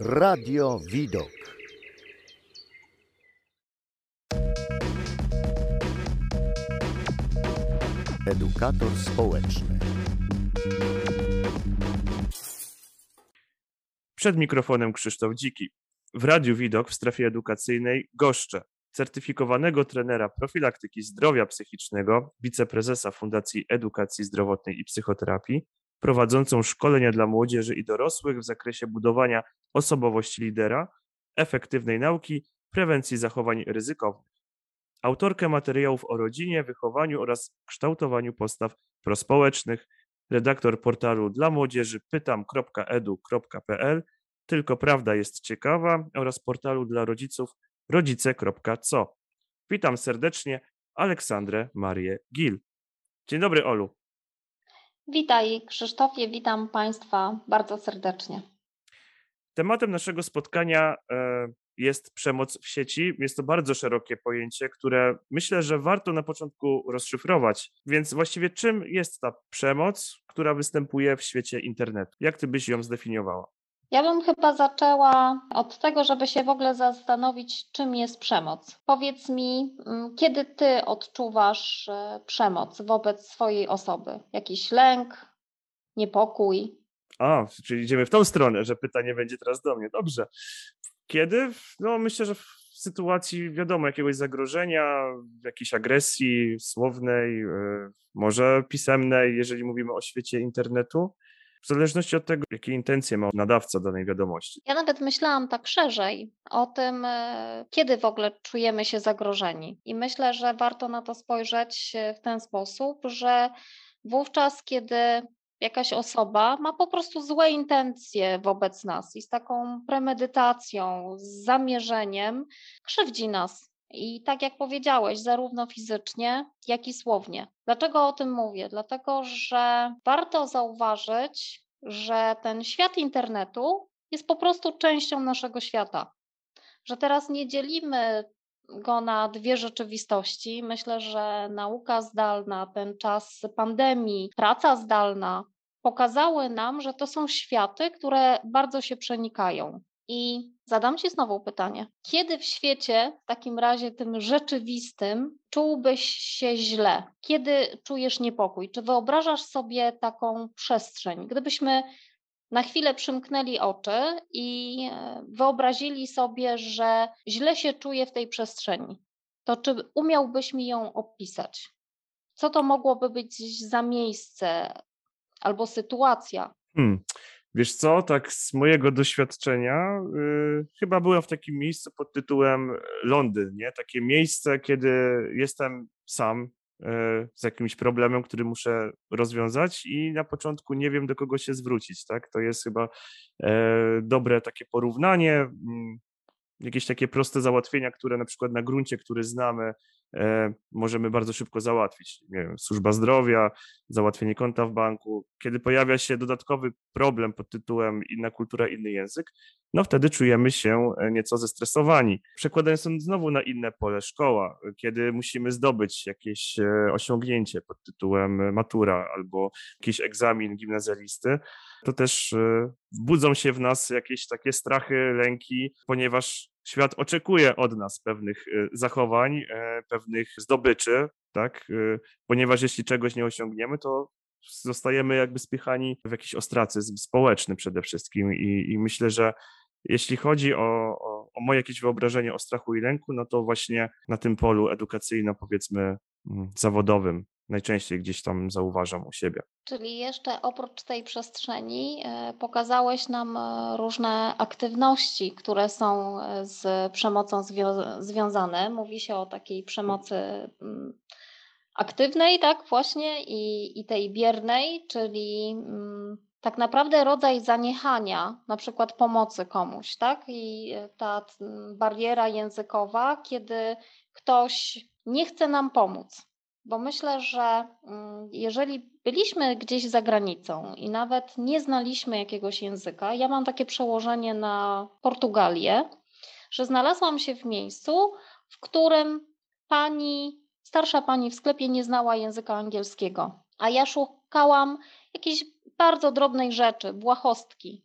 Radio Widok. Edukator społeczny. Przed mikrofonem Krzysztof Dziki. W Radiu Widok w strefie edukacyjnej goszczę certyfikowanego trenera profilaktyki zdrowia psychicznego, wiceprezesa Fundacji Edukacji Zdrowotnej i Psychoterapii, prowadzącą szkolenia dla młodzieży i dorosłych w zakresie budowania osobowości lidera, efektywnej nauki, prewencji zachowań ryzykownych. Autorkę materiałów o rodzinie, wychowaniu oraz kształtowaniu postaw prospołecznych, redaktor portalu dla młodzieży pytam.edu.pl, tylko prawda jest ciekawa oraz portalu dla rodziców rodzice.co. Witam serdecznie Aleksandrę Marię Gil. Dzień dobry Olu. Witaj Krzysztofie, witam Państwa bardzo serdecznie. Tematem naszego spotkania e, jest przemoc w sieci. Jest to bardzo szerokie pojęcie, które myślę, że warto na początku rozszyfrować. Więc właściwie czym jest ta przemoc, która występuje w świecie internetu? Jak ty byś ją zdefiniowała? Ja bym chyba zaczęła od tego, żeby się w ogóle zastanowić, czym jest przemoc. Powiedz mi, mm, kiedy ty odczuwasz e, przemoc wobec swojej osoby? Jakiś lęk, niepokój? A, czyli idziemy w tą stronę, że pytanie będzie teraz do mnie. Dobrze. Kiedy? No, myślę, że w sytuacji, wiadomo, jakiegoś zagrożenia, jakiejś agresji słownej, e, może pisemnej, jeżeli mówimy o świecie internetu w zależności od tego, jakie intencje ma nadawca danej wiadomości. Ja nawet myślałam tak szerzej o tym, e, kiedy w ogóle czujemy się zagrożeni. I myślę, że warto na to spojrzeć e, w ten sposób, że wówczas, kiedy jakaś osoba ma po prostu złe intencje wobec nas i z taką premedytacją, z zamierzeniem krzywdzi nas. I tak jak powiedziałeś, zarówno fizycznie, jak i słownie. Dlaczego o tym mówię? Dlatego, że warto zauważyć, że ten świat internetu jest po prostu częścią naszego świata. Że teraz nie dzielimy go na dwie rzeczywistości. Myślę, że nauka zdalna, ten czas pandemii, praca zdalna pokazały nam, że to są światy, które bardzo się przenikają. I zadam Ci znowu pytanie. Kiedy w świecie, w takim razie tym rzeczywistym, czułbyś się źle? Kiedy czujesz niepokój? Czy wyobrażasz sobie taką przestrzeń? Gdybyśmy na chwilę przymknęli oczy i e, wyobrazili sobie, że źle się czuję w tej przestrzeni, to czy umiałbyś mi ją opisać? Co to mogłoby być za miejsce albo sytuacja? Hmm. Wiesz co, tak z mojego doświadczenia, yy, chyba byłem w takim miejscu pod tytułem Londyn, nie? Takie miejsce, kiedy jestem sam yy, z jakimś problemem, który muszę rozwiązać i na początku nie wiem, do kogo się zwrócić, tak? To jest chyba yy, dobre takie porównanie, mm, jakieś takie proste załatwienia, które na przykład na gruncie, który znamy, E, możemy bardzo szybko załatwić. Nie wiem, służba zdrowia, załatwienie konta w banku. Kiedy pojawia się dodatkowy problem pod tytułem inna kultura, inny język, no wtedy czujemy się e, nieco zestresowani. Przekładając to znowu na inne pole, szkoła, kiedy musimy zdobyć jakieś e, osiągnięcie pod tytułem matura albo jakiś egzamin gimnazjalisty, to też budzą się w nas jakieś takie strachy, lęki, ponieważ świat oczekuje od nas pewnych y, zachowań, e, pewnych zdobyczy, tak? Y, ponieważ jeśli czegoś nie osiągniemy, to zostajemy jakby spychani w jakiś ostracyzm społeczny przede wszystkim i, i myślę, że jeśli chodzi o, o, o, moje jakieś wyobrażenie o strachu i lęku, no to właśnie na tym polu edukacyjno powiedzmy mm, zawodowym najczęściej gdzieś tam zauważam u siebie. Czyli jeszcze oprócz tej przestrzeni e, pokazałeś nam e, różne aktywności, które są e, z przemocą zwią związane. Mówi się o takiej przemocy mm, aktywnej, tak właśnie, i, i tej biernej, czyli mm, tak naprawdę rodzaj zaniechania, na przykład pomocy komuś, tak? I ta bariera językowa, kiedy ktoś nie chce nam pomóc bo myślę, że mm, jeżeli byliśmy gdzieś za granicą i nawet nie znaliśmy jakiegoś języka, ja mam takie przełożenie na Portugalię, że znalazłam się w miejscu, w którym pani, starsza pani w sklepie nie znała języka angielskiego, a ja szukałam jakiejś bardzo drobnej rzeczy, błahostki.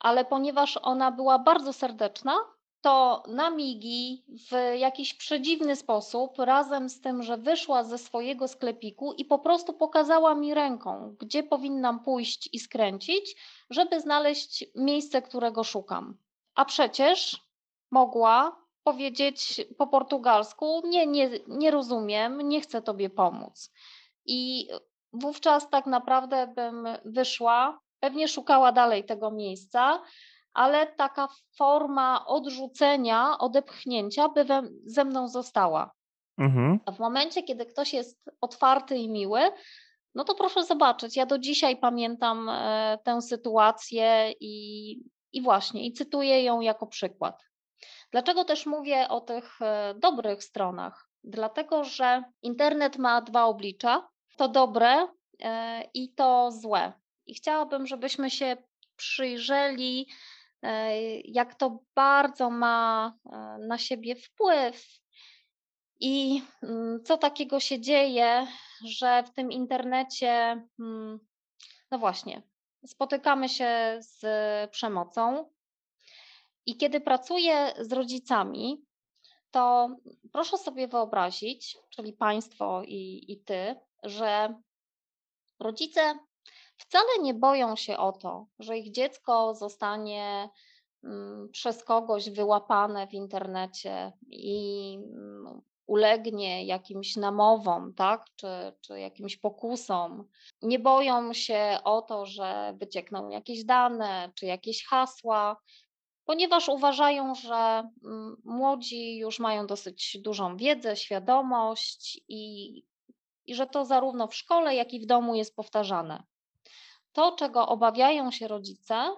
ale ponieważ ona była bardzo serdeczna, to na migi w jakiś przedziwny sposób, razem z tym, że wyszła ze swojego sklepiku i po prostu pokazała mi ręką, gdzie powinnam pójść i skręcić, żeby znaleźć miejsce, którego szukam. A przecież mogła powiedzieć po portugalsku: Nie, nie, nie rozumiem, nie chcę tobie pomóc. I wówczas tak naprawdę bym wyszła, pewnie szukała dalej tego miejsca, ale taka forma odrzucenia, odepchnięcia by we, ze mną została. Mhm. A w momencie, kiedy ktoś jest otwarty i miły, no to proszę zobaczyć, ja do dzisiaj pamiętam e, tę sytuację i, i właśnie, i cytuję ją jako przykład. Dlaczego też mówię o tych e, dobrych stronach? Dlatego, że internet ma dwa oblicza: to dobre e, i to złe. I chciałabym, żebyśmy się przyjrzeli, jak to bardzo ma na siebie wpływ. I mm, co takiego się dzieje, że w tym internecie, mm, no właśnie, spotykamy się z przemocą, i kiedy pracuję z rodzicami, to proszę sobie wyobrazić, czyli Państwo i, i Ty, że rodzice wcale nie boją się o to, że ich dziecko zostanie mm, przez kogoś wyłapane w internecie i mm, ulegnie jakimś namowom, tak, czy, czy jakimś pokusom. Nie boją się o to, że wyciekną jakieś dane, czy jakieś hasła, ponieważ uważają, że mm, młodzi już mają dosyć dużą wiedzę, świadomość i, i że to zarówno w szkole, jak i w domu jest powtarzane. To, czego obawiają się rodzice,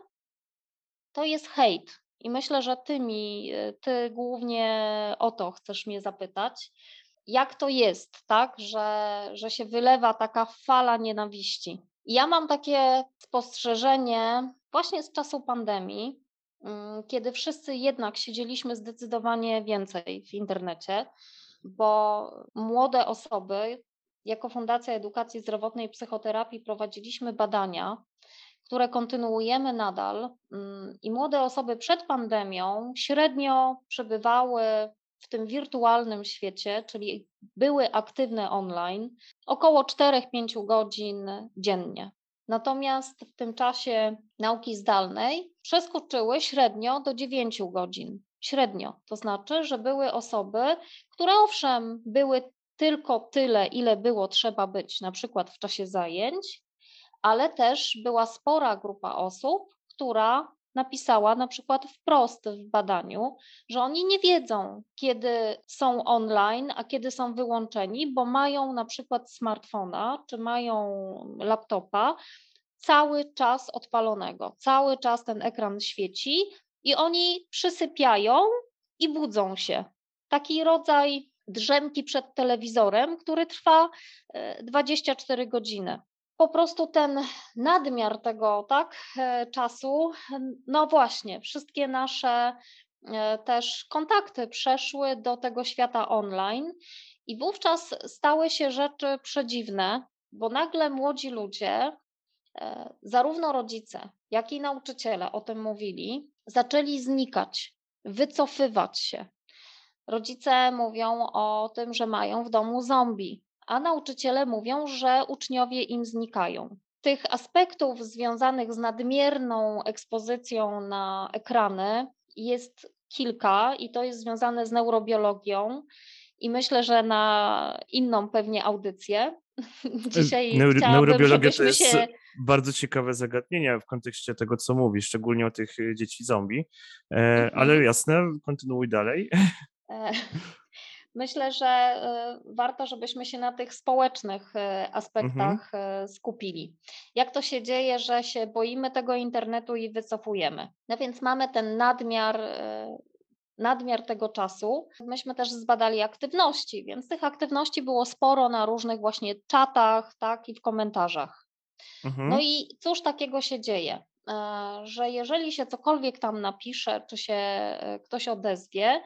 to jest hejt. I myślę, że ty mi, ty głównie o to chcesz mnie zapytać. Jak to jest, tak, że, że się wylewa taka fala nienawiści? Ja mam takie spostrzeżenie właśnie z czasu pandemii, Mm, kiedy wszyscy jednak siedzieliśmy zdecydowanie więcej w internecie, bo młode osoby, jako Fundacja Edukacji Zdrowotnej i Psychoterapii prowadziliśmy badania, które kontynuujemy nadal mm, i młode osoby przed pandemią średnio przebywały w tym wirtualnym świecie, czyli były aktywne online, około 4-5 godzin dziennie. Natomiast w tym czasie nauki zdalnej przeskoczyły średnio do 9 godzin. Średnio. To znaczy, że były osoby, które owszem, były tylko tyle, ile było trzeba być, na przykład w czasie zajęć, ale też była spora grupa osób, która napisała na przykład wprost w badaniu, że oni nie wiedzą, kiedy są online, a kiedy są wyłączeni, bo mają na przykład smartfona czy mają laptopa cały czas odpalonego, cały czas ten ekran świeci i oni przysypiają i budzą się. Taki rodzaj drzemki przed telewizorem, który trwa 24 e, godziny po prostu ten nadmiar tego tak, e, czasu, no właśnie, wszystkie nasze e, też kontakty przeszły do tego świata online i wówczas stały się rzeczy przedziwne, bo nagle młodzi ludzie, zarówno rodzice, jak i nauczyciele o tym mówili, zaczęli znikać, wycofywać się. Rodzice mówią o tym, że mają w domu zombie, a nauczyciele mówią, że uczniowie im znikają. Tych aspektów związanych z nadmierną ekspozycją na ekrany jest kilka i to jest związane z neurobiologią. I myślę, że na inną pewnie audycję. Dzisiaj Neuro, neurobiologia to jest się... bardzo ciekawe zagadnienie w kontekście tego, co mówisz, szczególnie o tych e, dzieci zombie. E, mhm. ale jasne, kontynuuj dalej. E, myślę, że y, warto, żebyśmy się na tych społecznych y, aspektach mhm. Skupili. Jak to się dzieje, że się boimy tego internetu i wycofujemy? No więc mamy ten nadmiar nadmiar tego czasu. Myśmy też zbadali aktywności, więc tych aktywności było sporo na różnych właśnie czatach, tak i w komentarzach. Mhm. No i cóż takiego się dzieje? Że jeżeli się cokolwiek tam napisze, czy się ktoś odezwie,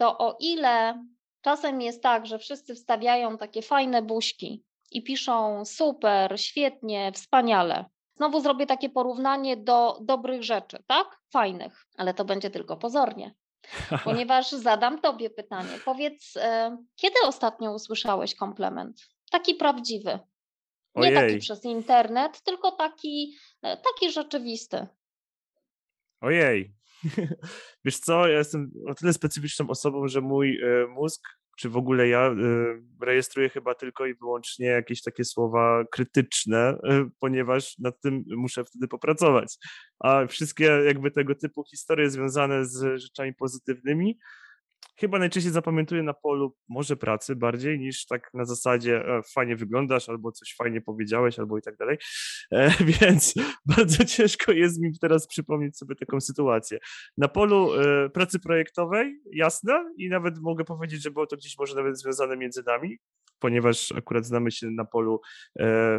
to o ile Czasem jest tak, że wszyscy wstawiają takie fajne buźki i piszą super, świetnie, wspaniale. znowu zrobię takie porównanie do dobrych rzeczy, tak? Fajnych, ale to będzie tylko pozornie. Ponieważ zadam Tobie pytanie. Powiedz, e, kiedy ostatnio usłyszałeś komplement? Taki prawdziwy. Nie Ojej. taki przez internet, tylko taki, e, taki rzeczywisty. Ojej. Wiesz co, ja jestem o tyle specyficzną osobą, że mój e, mózg, czy w ogóle ja, e, rejestruje chyba tylko i wyłącznie jakieś takie słowa krytyczne, e, ponieważ nad tym muszę wtedy popracować. A wszystkie jakby tego typu historie związane z rzeczami pozytywnymi, chyba najczęściej zapamiętuję na polu może pracy bardziej niż tak na zasadzie e, fajnie wyglądasz, albo coś fajnie powiedziałeś, albo i tak dalej. E, więc bardzo ciężko jest mi teraz przypomnieć sobie taką sytuację. Na polu e, pracy projektowej, jasne, i nawet mogę powiedzieć, że było to gdzieś może nawet związane między nami, ponieważ akurat znamy się na polu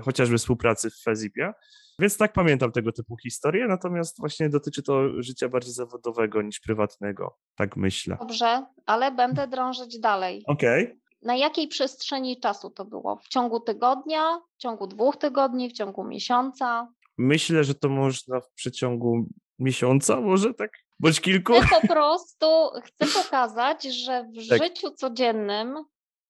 chociażby współpracy w Fezipie. Więc tak pamiętam tego typu historie, natomiast właśnie dotyczy to życia bardziej zawodowego niż prywatnego, tak myślę. Dobrze, ale będę drążyć dalej. Okej. Na jakiej przestrzeni czasu to było? W ciągu tygodnia, w ciągu dwóch tygodni, w ciągu miesiąca? Myślę, że to można w przeciągu miesiąca, może tak? Bądź kilku? Chcę po prostu chcę pokazać, że w Tak. życiu codziennym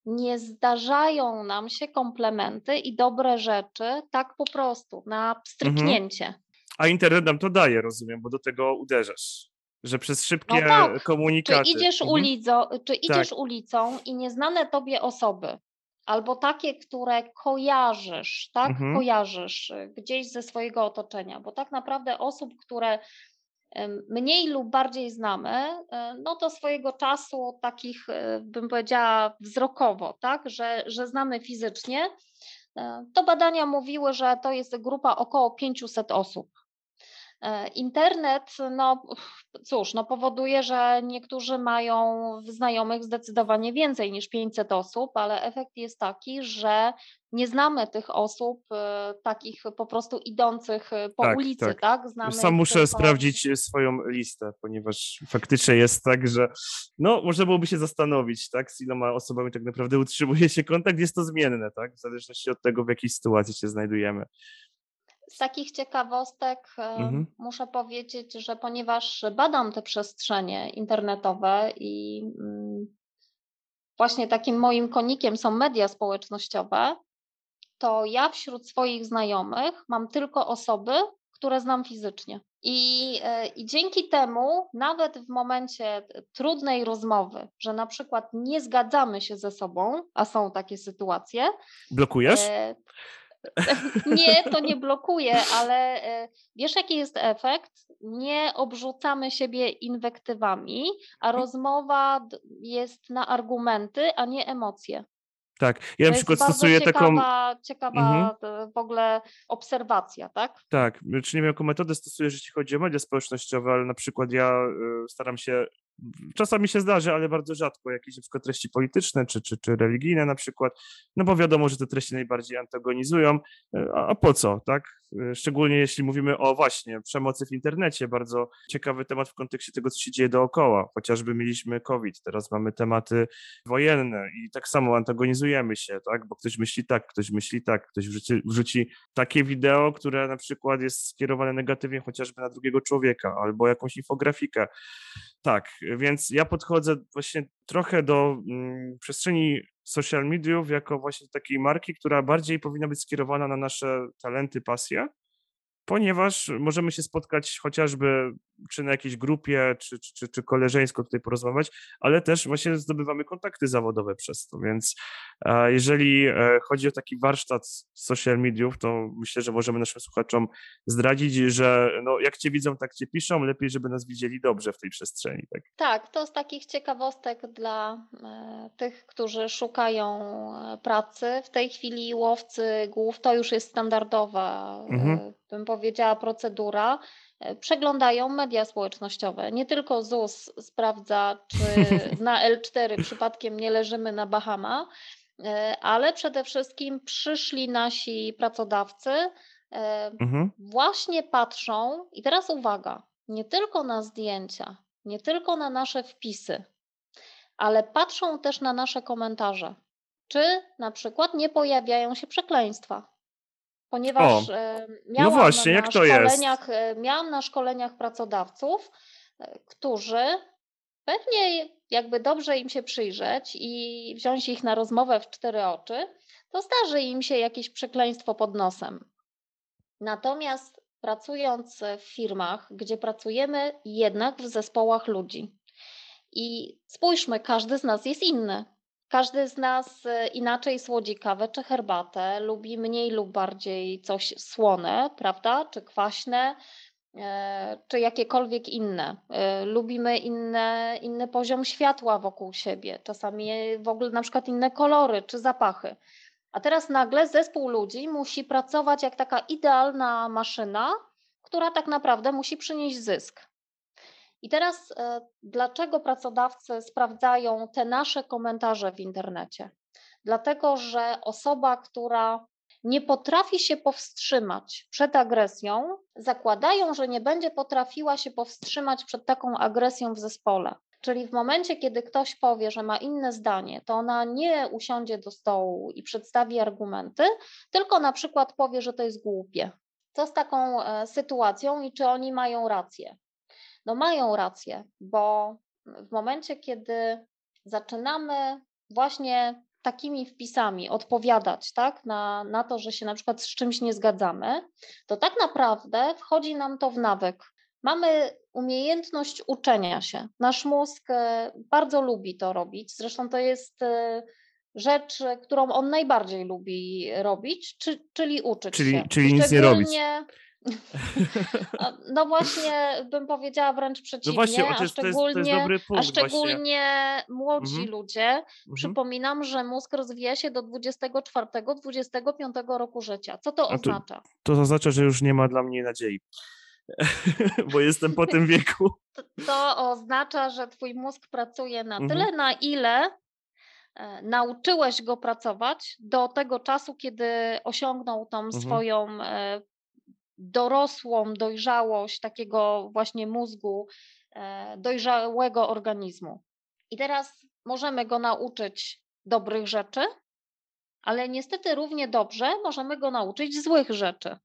nie zdarzają nam się komplementy i dobre rzeczy tak po prostu, na pstryknięcie. A internet nam to daje, rozumiem, bo do tego uderzasz. Że przez szybkie No tak. Czy komunikaty. idziesz, Mhm. ulico, czy idziesz Tak. ulicą i nieznane tobie osoby, albo takie, które kojarzysz, tak? Mhm. Kojarzysz y, gdzieś ze swojego otoczenia, bo tak naprawdę osób, które mniej lub bardziej znamy, y, no to swojego czasu takich, y, bym powiedziała, wzrokowo, tak? Że, że znamy fizycznie. To badania mówiły, że to jest grupa około 500 osób. E, Internet, no cóż, no powoduje, że niektórzy mają znajomych zdecydowanie więcej niż 500 osób, ale efekt jest taki, że nie znamy tych osób e, takich po prostu idących e, po Tak, ulicy, tak. tak? Znamy Sam muszę tylko- sprawdzić swoją listę, ponieważ faktycznie jest tak, że no, można byłoby się zastanowić, tak, z iloma osobami tak naprawdę utrzymuje się kontakt, jest to zmienne, tak, w zależności od tego, w jakiej sytuacji się znajdujemy. Z takich ciekawostek Mhm. muszę powiedzieć, że ponieważ badam te przestrzenie internetowe i mm, właśnie takim moim konikiem są media społecznościowe, to ja wśród swoich znajomych mam tylko osoby, które znam fizycznie. I, e, I dzięki temu, nawet w momencie trudnej rozmowy, że na przykład nie zgadzamy się ze sobą, a są takie sytuacje, Blokujesz? E, Nie, to nie blokuje, ale e, wiesz, jaki jest efekt? Nie obrzucamy siebie inwektywami, a rozmowa d- jest na argumenty, a nie emocje. Tak, ja na to przykład jest bardzo stosuję taką, ciekawa, ciekawa Mhm. e, w ogóle obserwacja, tak? Tak, czyli jako metodę stosuję, jeśli chodzi o media społecznościowe, ale na przykład ja y, staram się, czasami się zdarzy, ale bardzo rzadko, jakieś na przykład treści polityczne czy, czy, czy religijne na przykład, no bo wiadomo, że te treści najbardziej antagonizują, y, a, a po co, tak? Y, Szczególnie jeśli mówimy o właśnie przemocy w internecie, bardzo ciekawy temat w kontekście tego, co się dzieje dookoła. Chociażby mieliśmy COVID, teraz mamy tematy wojenne i tak samo antagonizujemy się, tak? Bo ktoś myśli tak, ktoś myśli tak, ktoś wrzuci, wrzuci takie wideo, które na przykład jest skierowane negatywnie chociażby na drugiego człowieka, albo jakąś infografikę. Tak, więc ja podchodzę właśnie trochę do mm, przestrzeni social mediów jako właśnie takiej marki, która bardziej powinna być skierowana na nasze talenty, pasje, ponieważ możemy się spotkać chociażby czy na jakiejś grupie, czy, czy, czy, koleżeńsko tutaj porozmawiać, ale też właśnie zdobywamy kontakty zawodowe przez to, więc e, jeżeli e, chodzi o taki warsztat social mediów, to myślę, że możemy naszym słuchaczom zdradzić, że no, jak cię widzą, tak cię piszą, lepiej, żeby nas widzieli dobrze w tej przestrzeni. Tak? Tak, to z takich ciekawostek dla e, tych, którzy szukają pracy. W tej chwili łowcy głów to już jest standardowa, Mhm. bym powiedziała, procedura. E, Przeglądają media społecznościowe. Nie tylko ZUS sprawdza, czy na L4 przypadkiem nie leżymy na Bahama, e, ale przede wszystkim przyszli nasi pracodawcy. e, Mhm. właśnie patrzą, i teraz uwaga, nie tylko na zdjęcia, nie tylko na nasze wpisy, ale patrzą też na nasze komentarze. Czy na przykład nie pojawiają się przekleństwa? Ponieważ O, no miałam właśnie, na szkoleniach, e, miałam na szkoleniach pracodawców, e, którzy pewnie jakby dobrze im się przyjrzeć i wziąć ich na rozmowę w cztery oczy, to zdarzy im się jakieś przekleństwo pod nosem. Natomiast pracując w firmach, gdzie pracujemy jednak w zespołach ludzi i spójrzmy, każdy z nas jest inny. Każdy z nas e, inaczej słodzi kawę czy herbatę, lubi mniej lub bardziej coś słone, prawda, czy kwaśne, e, czy jakiekolwiek inne. E, Lubimy inne, inny poziom światła wokół siebie, czasami w ogóle na przykład inne kolory czy zapachy. A teraz nagle zespół ludzi musi pracować jak taka idealna maszyna, która tak naprawdę musi przynieść zysk. I teraz e, dlaczego pracodawcy sprawdzają te nasze komentarze w internecie? Dlatego, że osoba, która nie potrafi się powstrzymać przed agresją, zakładają, że nie będzie potrafiła się powstrzymać przed taką agresją w zespole. Czyli w momencie, kiedy ktoś powie, że ma inne zdanie, to ona nie usiądzie do stołu i przedstawi argumenty, tylko na przykład powie, że to jest głupie. Co z taką e, sytuacją i czy oni mają rację? No mają rację, bo w momencie, kiedy zaczynamy właśnie takimi wpisami odpowiadać tak, na, na to, że się na przykład z czymś nie zgadzamy, to tak naprawdę wchodzi nam to w nawyk. Mamy umiejętność uczenia się. Nasz mózg e, bardzo lubi to robić. Zresztą to jest e, rzecz, którą on najbardziej lubi robić, czy, czyli uczyć Czyli- się. czyli nic nie robić. Szczególnie- No właśnie bym powiedziała wręcz przeciwnie, No właśnie, a jest, to jest, to jest szczególnie, a szczególnie młodzi Mhm. ludzie. Mhm. Przypominam, że mózg rozwija się do 24-25 roku życia. Co to oznacza? To oznacza, że już nie ma dla mnie nadziei, bo jestem po tym wieku. To, to oznacza, że twój mózg pracuje na Mhm. tyle, na ile e, nauczyłeś go pracować do tego czasu, kiedy osiągnął tą Mhm. swoją e, dorosłą dojrzałość takiego właśnie mózgu, e, dojrzałego organizmu. I teraz możemy go nauczyć dobrych rzeczy, ale niestety równie dobrze możemy go nauczyć złych rzeczy,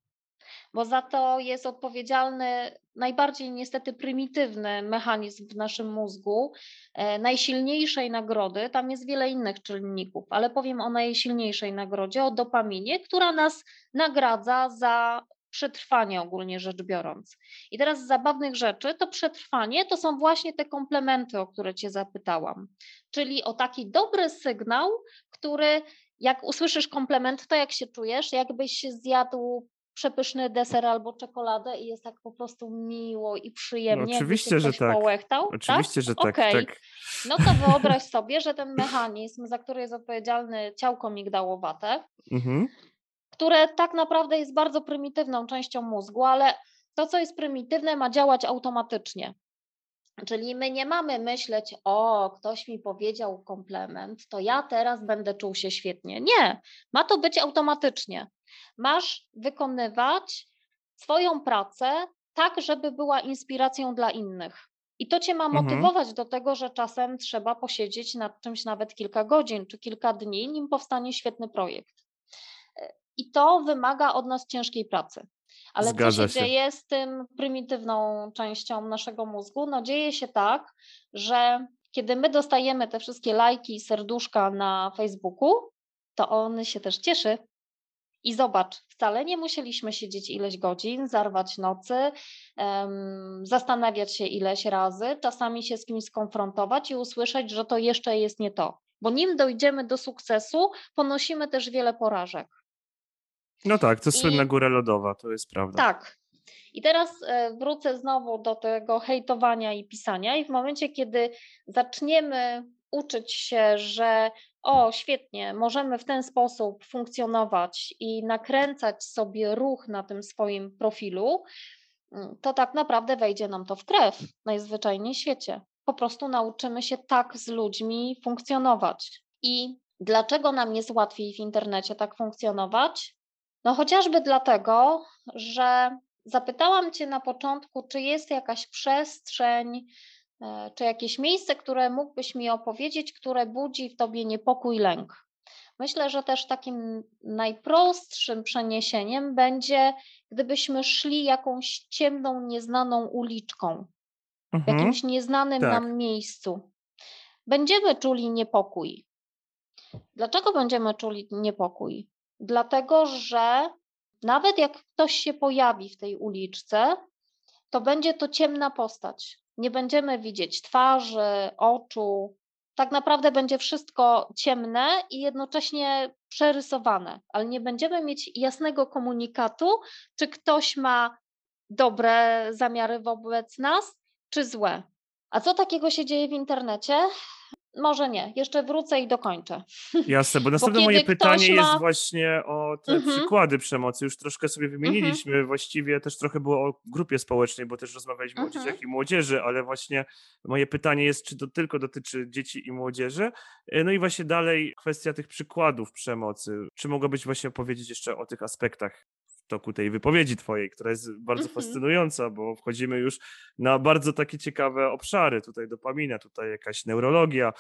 bo za to jest odpowiedzialny najbardziej niestety prymitywny mechanizm w naszym mózgu, e, najsilniejszej nagrody. Tam jest wiele innych czynników, ale powiem o najsilniejszej nagrodzie, o dopaminie, która nas nagradza za przetrwanie ogólnie rzecz biorąc. I teraz z zabawnych rzeczy to przetrwanie to są właśnie te komplementy, o które Cię zapytałam, czyli o taki dobry sygnał, który jak usłyszysz komplement, to jak się czujesz, jakbyś zjadł przepyszny deser albo czekoladę i jest tak po prostu miło i przyjemnie. cię oczywiście, że tak. Połechtał, Oczywiście, że tak, Okej. tak. No to wyobraź sobie, że ten mechanizm, za który jest odpowiedzialny ciałko migdałowate, Mhm. Które tak naprawdę jest bardzo prymitywną częścią mózgu, ale to, co jest prymitywne, ma działać automatycznie. Czyli my nie mamy myśleć, o, ktoś mi powiedział komplement, to ja teraz będę czuł się świetnie. Nie, ma to być automatycznie. Masz wykonywać swoją pracę tak, żeby była inspiracją dla innych. I to cię ma Mhm. motywować do tego, że czasem trzeba posiedzieć nad czymś nawet kilka godzin czy kilka dni, nim powstanie świetny projekt. I to wymaga od nas ciężkiej pracy. Ale Zgadza co się, się. dzieje z tym prymitywną częścią naszego mózgu? No dzieje się tak, że kiedy my dostajemy te wszystkie lajki i serduszka na Facebooku, to on się też cieszy. I zobacz, wcale nie musieliśmy siedzieć ileś godzin, zarwać nocy, em, zastanawiać się ileś razy, czasami się z kimś skonfrontować i usłyszeć, że to jeszcze jest nie to. Bo nim dojdziemy do sukcesu, ponosimy też wiele porażek. No tak, to słynna I- góra lodowa, to jest prawda. Tak. I teraz e, wrócę znowu do tego hejtowania i pisania, i w momencie, kiedy zaczniemy uczyć się, że o, świetnie, możemy w ten sposób funkcjonować i nakręcać sobie ruch na tym swoim profilu, mm, to tak naprawdę wejdzie nam to w krew najzwyczajniej w świecie. Po prostu nauczymy się tak z ludźmi funkcjonować. I dlaczego nam jest łatwiej w internecie tak funkcjonować? No chociażby dlatego, że zapytałam Cię na początku, czy jest jakaś przestrzeń, e, czy jakieś miejsce, które mógłbyś mi opowiedzieć, które budzi w Tobie niepokój, lęk. Myślę, że też takim najprostszym przeniesieniem będzie, gdybyśmy szli jakąś ciemną, nieznaną uliczką, w Mhm. jakimś nieznanym Tak. nam miejscu. Będziemy czuli niepokój. Dlaczego będziemy czuli niepokój? Dlatego, że nawet jak ktoś się pojawi w tej uliczce, to będzie to ciemna postać. Nie będziemy widzieć twarzy, oczu. Tak naprawdę będzie wszystko ciemne i jednocześnie przerysowane, ale nie będziemy mieć jasnego komunikatu, czy ktoś ma dobre zamiary wobec nas, czy złe. A co takiego się dzieje w internecie? Może nie, jeszcze wrócę i dokończę. Jasne, bo następne kiedy moje pytanie ma- jest właśnie o te Mhm. przykłady przemocy. Już troszkę sobie wymieniliśmy, właściwie też trochę było o grupie społecznej, bo też rozmawialiśmy o Mhm. dzieciach i młodzieży, ale właśnie moje pytanie jest, czy to tylko dotyczy dzieci i młodzieży? E, No i właśnie dalej kwestia tych przykładów przemocy. Czy mogłabyś właśnie opowiedzieć jeszcze o tych aspektach toku tej wypowiedzi twojej, która jest bardzo Mhm. fascynująca, bo wchodzimy już na bardzo takie ciekawe obszary. Tutaj dopamina, tutaj jakaś neurologia.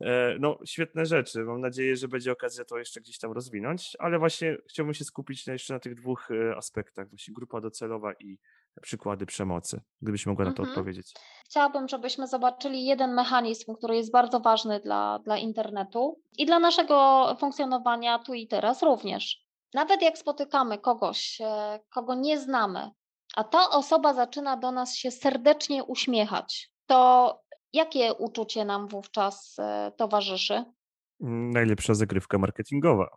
E, No, świetne rzeczy. Mam nadzieję, że będzie okazja to jeszcze gdzieś tam rozwinąć, ale właśnie chciałbym się skupić jeszcze na tych dwóch e, aspektach, właśnie grupa docelowa i przykłady przemocy, gdybyś mogła na to Mhm. odpowiedzieć. Chciałabym, żebyśmy zobaczyli jeden mechanizm, który jest bardzo ważny dla, dla internetu i dla naszego funkcjonowania tu i teraz również. Nawet jak spotykamy kogoś, e, kogo nie znamy, a ta osoba zaczyna do nas się serdecznie uśmiechać, to jakie uczucie nam wówczas e, towarzyszy? Najlepsza zagrywka marketingowa.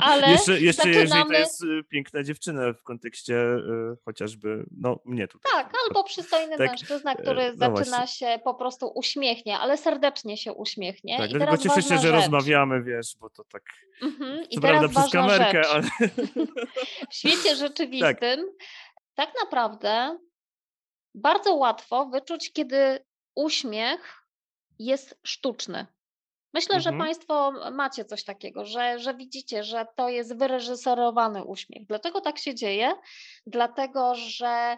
Ale jeszcze, jeszcze jeżeli to zaczynamy- jest y, piękna dziewczyna w kontekście y, chociażby, no mnie tutaj. Tak, przykład. albo przystojny Tak, mężczyzna, e, który no zaczyna właśnie. się po prostu uśmiechnie, ale serdecznie się uśmiechnie. Tak, I dlatego teraz cieszę się, że rzecz. rozmawiamy, wiesz, bo to tak, Mhm. I teraz prawda przez kamerkę, rzecz. ale W świecie rzeczywistym tak. naprawdę bardzo łatwo wyczuć, kiedy uśmiech jest sztuczny. Myślę, że Mhm. Państwo macie coś takiego, że, że widzicie, że to jest wyreżyserowany uśmiech. Dlaczego tak się dzieje? Dlatego, że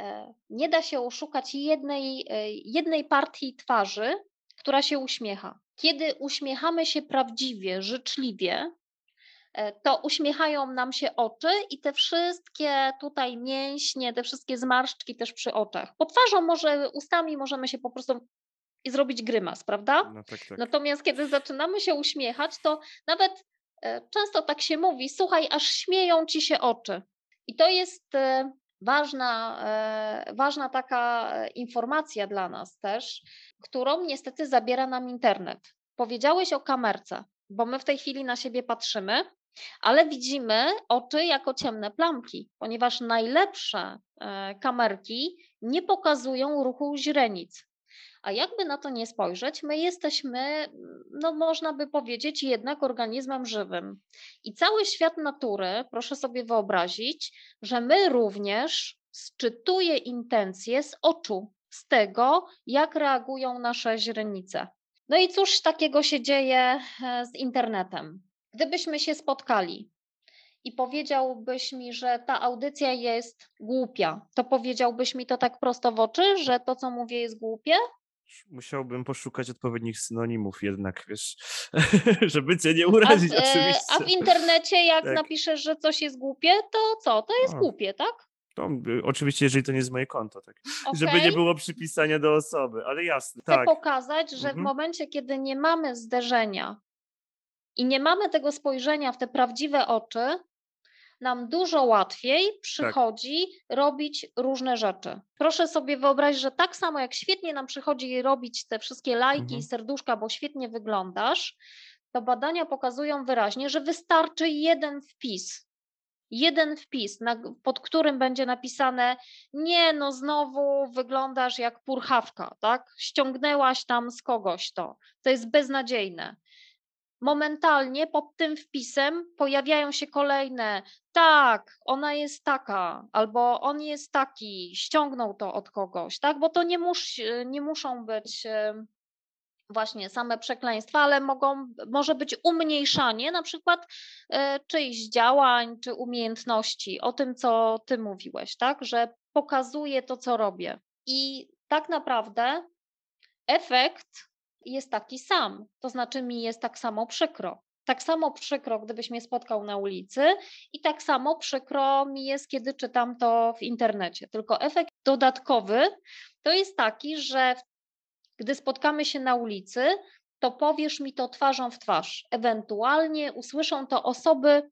e, nie da się oszukać jednej, e, jednej partii twarzy, która się uśmiecha. Kiedy uśmiechamy się prawdziwie, życzliwie, e, to uśmiechają nam się oczy i te wszystkie tutaj mięśnie, te wszystkie zmarszczki też przy oczach. Po twarzą może, ustami możemy się po prostu i zrobić grymas, prawda? no tak, tak. Natomiast kiedy zaczynamy się uśmiechać, to nawet e, często tak się mówi, słuchaj, aż śmieją ci się oczy. I to jest e, ważna, e, ważna taka informacja dla nas też, którą niestety zabiera nam internet. Powiedziałeś o kamerce, bo my w tej chwili na siebie patrzymy, ale widzimy oczy jako ciemne plamki, ponieważ najlepsze kamerki nie pokazują ruchu źrenic. A jakby na to nie spojrzeć, my jesteśmy, no można by powiedzieć, jednak organizmem żywym. I cały świat natury, proszę sobie wyobrazić, że my również sczytuje intencje z oczu, z tego, jak reagują nasze źrenice. No i cóż takiego się dzieje e, z internetem? Gdybyśmy się spotkali i powiedziałbyś mi, że ta audycja jest głupia, to powiedziałbyś mi to tak prosto w oczy, że to, co mówię, jest głupie? Musiałbym poszukać odpowiednich synonimów jednak, wiesz, żeby cię nie A, urazić w- e, oczywiście. a w internecie, jak Tak. napiszesz, że coś jest głupie, to co? To jest O. głupie, tak? To, y, oczywiście, jeżeli to nie jest moje konto, tak. Żeby nie było przypisania do osoby, ale jasne, Chcę tak. pokazać, że w Mhm. momencie, kiedy nie mamy zderzenia i nie mamy tego spojrzenia w te prawdziwe oczy, nam dużo łatwiej Tak. przychodzi robić różne rzeczy. Proszę sobie wyobrazić, że tak samo jak świetnie nam przychodzi robić te wszystkie lajki Mhm. i serduszka, bo świetnie wyglądasz, to badania pokazują wyraźnie, że wystarczy jeden wpis. Jeden wpis, pod którym będzie napisane: Nie, no znowu wyglądasz jak purchawka, tak? Ściągnęłaś tam z kogoś to. To jest beznadziejne. Momentalnie pod tym wpisem pojawiają się kolejne: Tak, ona jest taka, albo on jest taki, ściągnął to od kogoś, tak? Bo to nie, mus, nie muszą być. właśnie same przekleństwa, ale mogą, może być umniejszanie na przykład e, czyichś działań czy umiejętności, o tym, co ty mówiłeś, tak? Że pokazuje to, co robię. I tak naprawdę efekt jest taki sam, to znaczy mi jest tak samo przykro. Tak samo przykro, gdybyś mnie spotkał na ulicy, i tak samo przykro mi jest, kiedy czytam to w internecie. Tylko efekt dodatkowy to jest taki, że gdy spotkamy się na ulicy, to powiesz mi to twarzą w twarz. Ewentualnie usłyszą to osoby,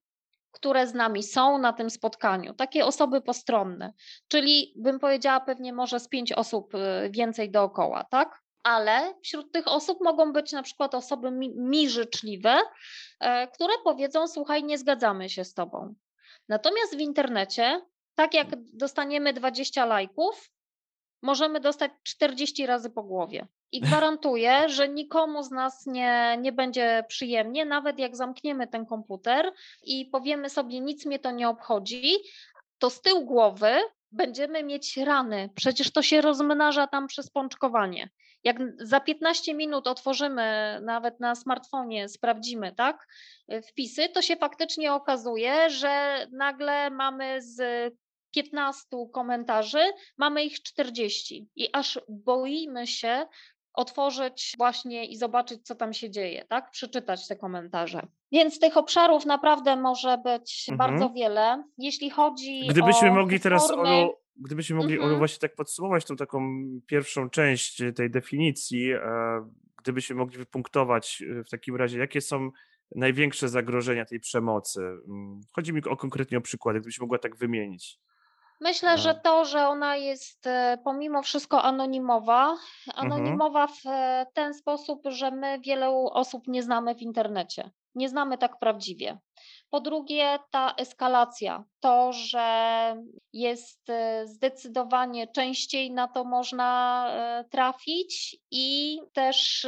które z nami są na tym spotkaniu, takie osoby postronne, czyli bym powiedziała pewnie może z pięć osób y, więcej dookoła, tak? Ale wśród tych osób mogą być na przykład osoby mi, mi życzliwe, e, które powiedzą: Słuchaj, nie zgadzamy się z tobą. Natomiast w internecie, tak jak dostaniemy 20 lajków, możemy dostać 40 razy po głowie. I gwarantuję, że nikomu z nas nie, nie będzie przyjemnie, nawet jak zamkniemy ten komputer i powiemy sobie, nic mnie to nie obchodzi, to z tyłu głowy będziemy mieć rany. Przecież to się rozmnaża tam przez pączkowanie. Jak za 15 minut otworzymy nawet na smartfonie, sprawdzimy, tak, wpisy, to się faktycznie okazuje, że nagle mamy z 15 komentarzy, mamy ich 40 i aż boimy się otworzyć właśnie i zobaczyć, co tam się dzieje, tak? Przeczytać te komentarze. Więc tych obszarów naprawdę może być mhm. bardzo wiele. Jeśli chodzi Gdybyśmy o mogli teraz, formy... Olu, gdybyśmy mogli mhm. Właśnie tak podsumować tą taką pierwszą część tej definicji, e, gdybyśmy mogli wypunktować e, w takim razie, jakie są największe zagrożenia tej przemocy. Mm, chodzi mi o konkretnie o przykłady, gdybyś mogła tak wymienić. Myślę, że to, że ona jest e, pomimo wszystko anonimowa, Mhm. anonimowa w e, ten sposób, że my wielu osób nie znamy w internecie. Nie znamy tak prawdziwie. Po drugie, ta eskalacja, to, że jest e, zdecydowanie częściej na to można trafić i też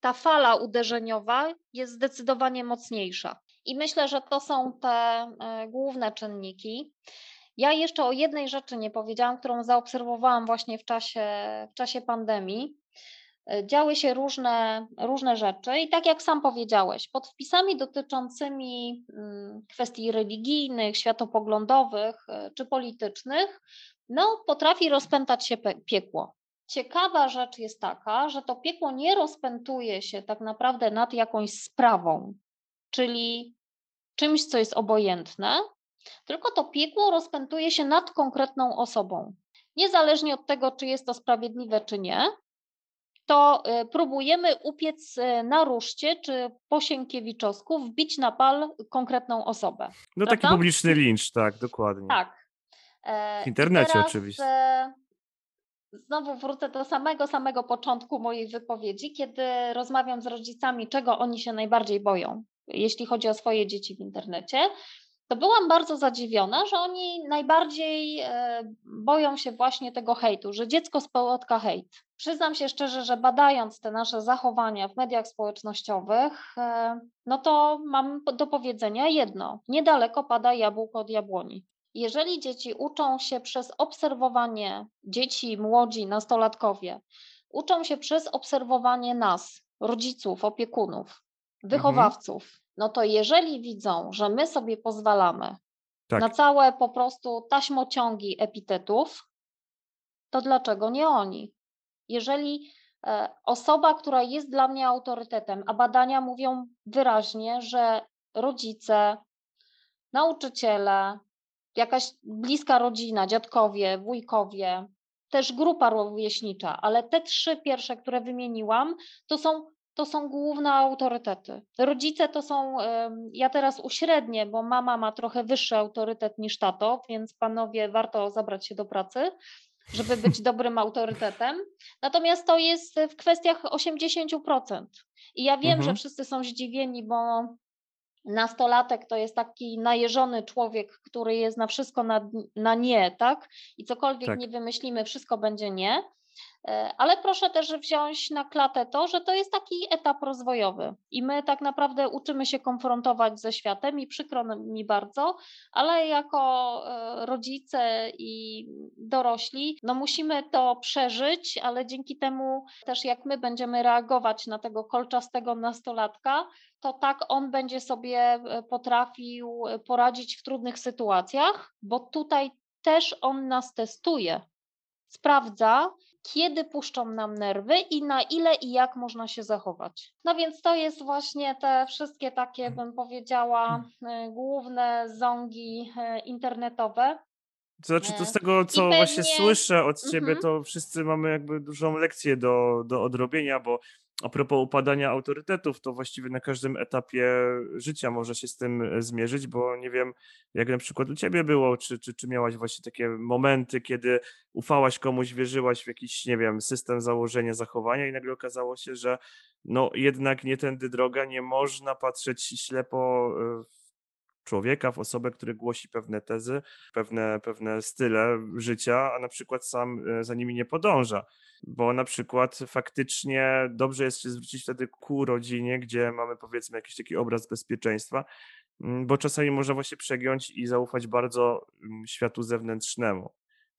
ta fala uderzeniowa jest zdecydowanie mocniejsza. I myślę, że to są te główne czynniki. Ja jeszcze o jednej rzeczy nie powiedziałam, którą zaobserwowałam właśnie w czasie, w czasie pandemii. E, działy się różne, różne rzeczy, i tak jak sam powiedziałeś, pod wpisami dotyczącymi mm, kwestii religijnych, światopoglądowych e, czy politycznych, no, potrafi rozpętać się piekło. Ciekawa rzecz jest taka, że to piekło nie rozpętuje się tak naprawdę nad jakąś sprawą, czyli czymś, co jest obojętne, tylko to piekło rozpętuje się nad konkretną osobą. Niezależnie od tego, czy jest to sprawiedliwe, czy nie, to y, próbujemy upiec y, na ruszcie czy po Sienkiewiczowsku, wbić na pal konkretną osobę. No prawda? taki publiczny lincz, tak, dokładnie. Tak. E, w internecie teraz, oczywiście. E, znowu wrócę do samego, samego początku mojej wypowiedzi, kiedy rozmawiam z rodzicami, czego oni się najbardziej boją, jeśli chodzi o swoje dzieci w internecie to byłam bardzo zadziwiona, że oni najbardziej e, boją się właśnie tego hejtu, że dziecko spotka hejt. Przyznam się szczerze, że badając te nasze zachowania w mediach społecznościowych, e, no to mam do powiedzenia jedno: niedaleko pada jabłko od jabłoni. Jeżeli dzieci uczą się przez obserwowanie dzieci, młodzi, nastolatkowie, uczą się przez obserwowanie nas, rodziców, opiekunów, mhm. wychowawców, no to jeżeli widzą, że my sobie pozwalamy tak. na całe po prostu taśmociągi epitetów, to dlaczego nie oni? Jeżeli e, osoba, która jest dla mnie autorytetem, a badania mówią wyraźnie, że rodzice, nauczyciele, jakaś bliska rodzina, dziadkowie, wujkowie, też grupa rówieśnicza, ale te trzy pierwsze, które wymieniłam, to są to są główne autorytety. Rodzice to są, ja teraz uśrednię, bo mama ma trochę wyższy autorytet niż tato, więc panowie warto zabrać się do pracy, żeby być dobrym autorytetem. Natomiast to jest w kwestiach 80%. I ja wiem, mhm. że wszyscy są zdziwieni, bo nastolatek to jest taki najeżony człowiek, który jest na wszystko na, na nie, tak? I cokolwiek tak. nie wymyślimy, wszystko będzie nie. E, ale proszę też wziąć na klatę to, że to jest taki etap rozwojowy i my tak naprawdę uczymy się konfrontować ze światem i przykro mi bardzo, ale jako e, rodzice i dorośli, no musimy to przeżyć, ale dzięki temu też jak my będziemy reagować na tego kolczastego nastolatka, to tak on będzie sobie e, potrafił poradzić w trudnych sytuacjach, bo tutaj też on nas testuje sprawdza, kiedy puszczą nam nerwy i na ile i jak można się zachować. No więc to jest właśnie te wszystkie takie, bym powiedziała, y, główne zągi y, internetowe. To znaczy, to z tego, co pewnie- właśnie słyszę od ciebie, Mhm. to wszyscy mamy jakby dużą lekcję do, do odrobienia, bo a propos upadania autorytetów, to właściwie na każdym etapie życia można się z tym e, zmierzyć, bo nie wiem, jak na przykład u ciebie było, czy, czy, czy miałaś właśnie takie momenty, kiedy ufałaś komuś, wierzyłaś w jakiś, nie wiem, system założenia zachowania i nagle okazało się, że no jednak nie tędy droga, nie można patrzeć ślepo e, w człowieka, w osobę, który głosi pewne tezy, pewne, pewne style życia, a na przykład sam e, za nimi nie podąża. Bo na przykład faktycznie dobrze jest się zwrócić wtedy ku rodzinie, gdzie mamy powiedzmy jakiś taki obraz bezpieczeństwa, mm, bo czasami można właśnie przegiąć i zaufać bardzo mm, światu zewnętrznemu.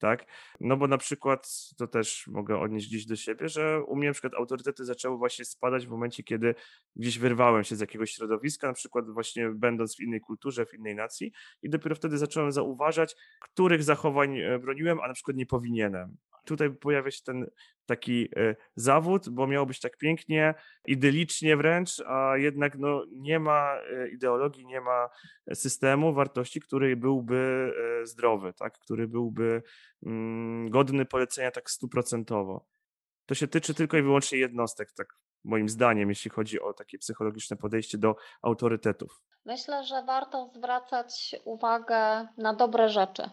Tak? No bo na przykład, to też mogę odnieść gdzieś do siebie, że u mnie na przykład autorytety zaczęły właśnie spadać w momencie, kiedy gdzieś wyrwałem się z jakiegoś środowiska, na przykład właśnie będąc w innej kulturze, w innej nacji i dopiero wtedy zacząłem zauważać, których zachowań e, broniłem, a na przykład nie powinienem. Tutaj pojawia się ten taki e, zawód, bo miało być tak pięknie, idylicznie wręcz, a jednak no, nie ma e, ideologii, nie ma systemu wartości, który byłby e, zdrowy, tak? który byłby mm, godny polecenia tak stuprocentowo. To się tyczy tylko i wyłącznie jednostek, tak moim zdaniem, jeśli chodzi o takie psychologiczne podejście do autorytetów. Myślę, że warto zwracać uwagę na dobre rzeczy.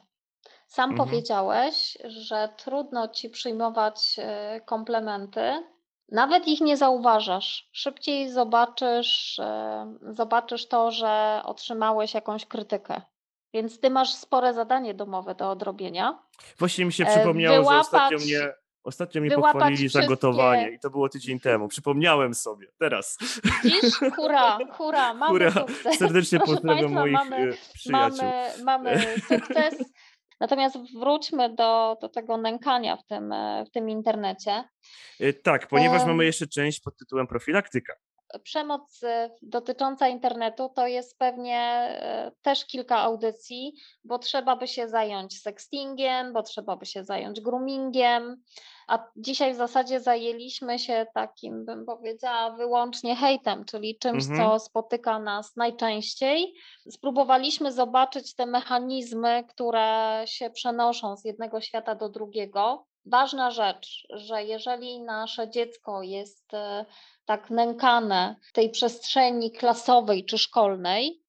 Sam Mhm. powiedziałeś, że trudno ci przyjmować e, komplementy, nawet ich nie zauważasz. Szybciej zobaczysz, e, zobaczysz to, że otrzymałeś jakąś krytykę. Więc ty masz spore zadanie domowe do odrobienia. Właśnie mi się E, przypomniało, że ostatnio wyłapać- mnie, ostatnio mnie wyłapać pochwalili za gotowanie i to było tydzień temu. Przypomniałem sobie, teraz. Dziś hura, hura, mamy Hura. sukces. Serdecznie pozdrawiam moich mamy, przyjaciół. mamy, mamy sukces. Natomiast wróćmy do, do tego nękania w tym, e, w tym internecie. E, Tak, ponieważ Em. mamy jeszcze część pod tytułem profilaktyka. Przemoc e, dotycząca internetu to jest pewnie e, też kilka audycji, bo trzeba by się zająć sextingiem, bo trzeba by się zająć groomingiem, a dzisiaj w zasadzie zajęliśmy się takim, bym powiedziała, wyłącznie hejtem, czyli czymś, Mhm. co spotyka nas najczęściej. Spróbowaliśmy zobaczyć te mechanizmy, które się przenoszą z jednego świata do drugiego. Ważna rzecz, że jeżeli nasze dziecko jest e, tak nękane w tej przestrzeni klasowej czy szkolnej,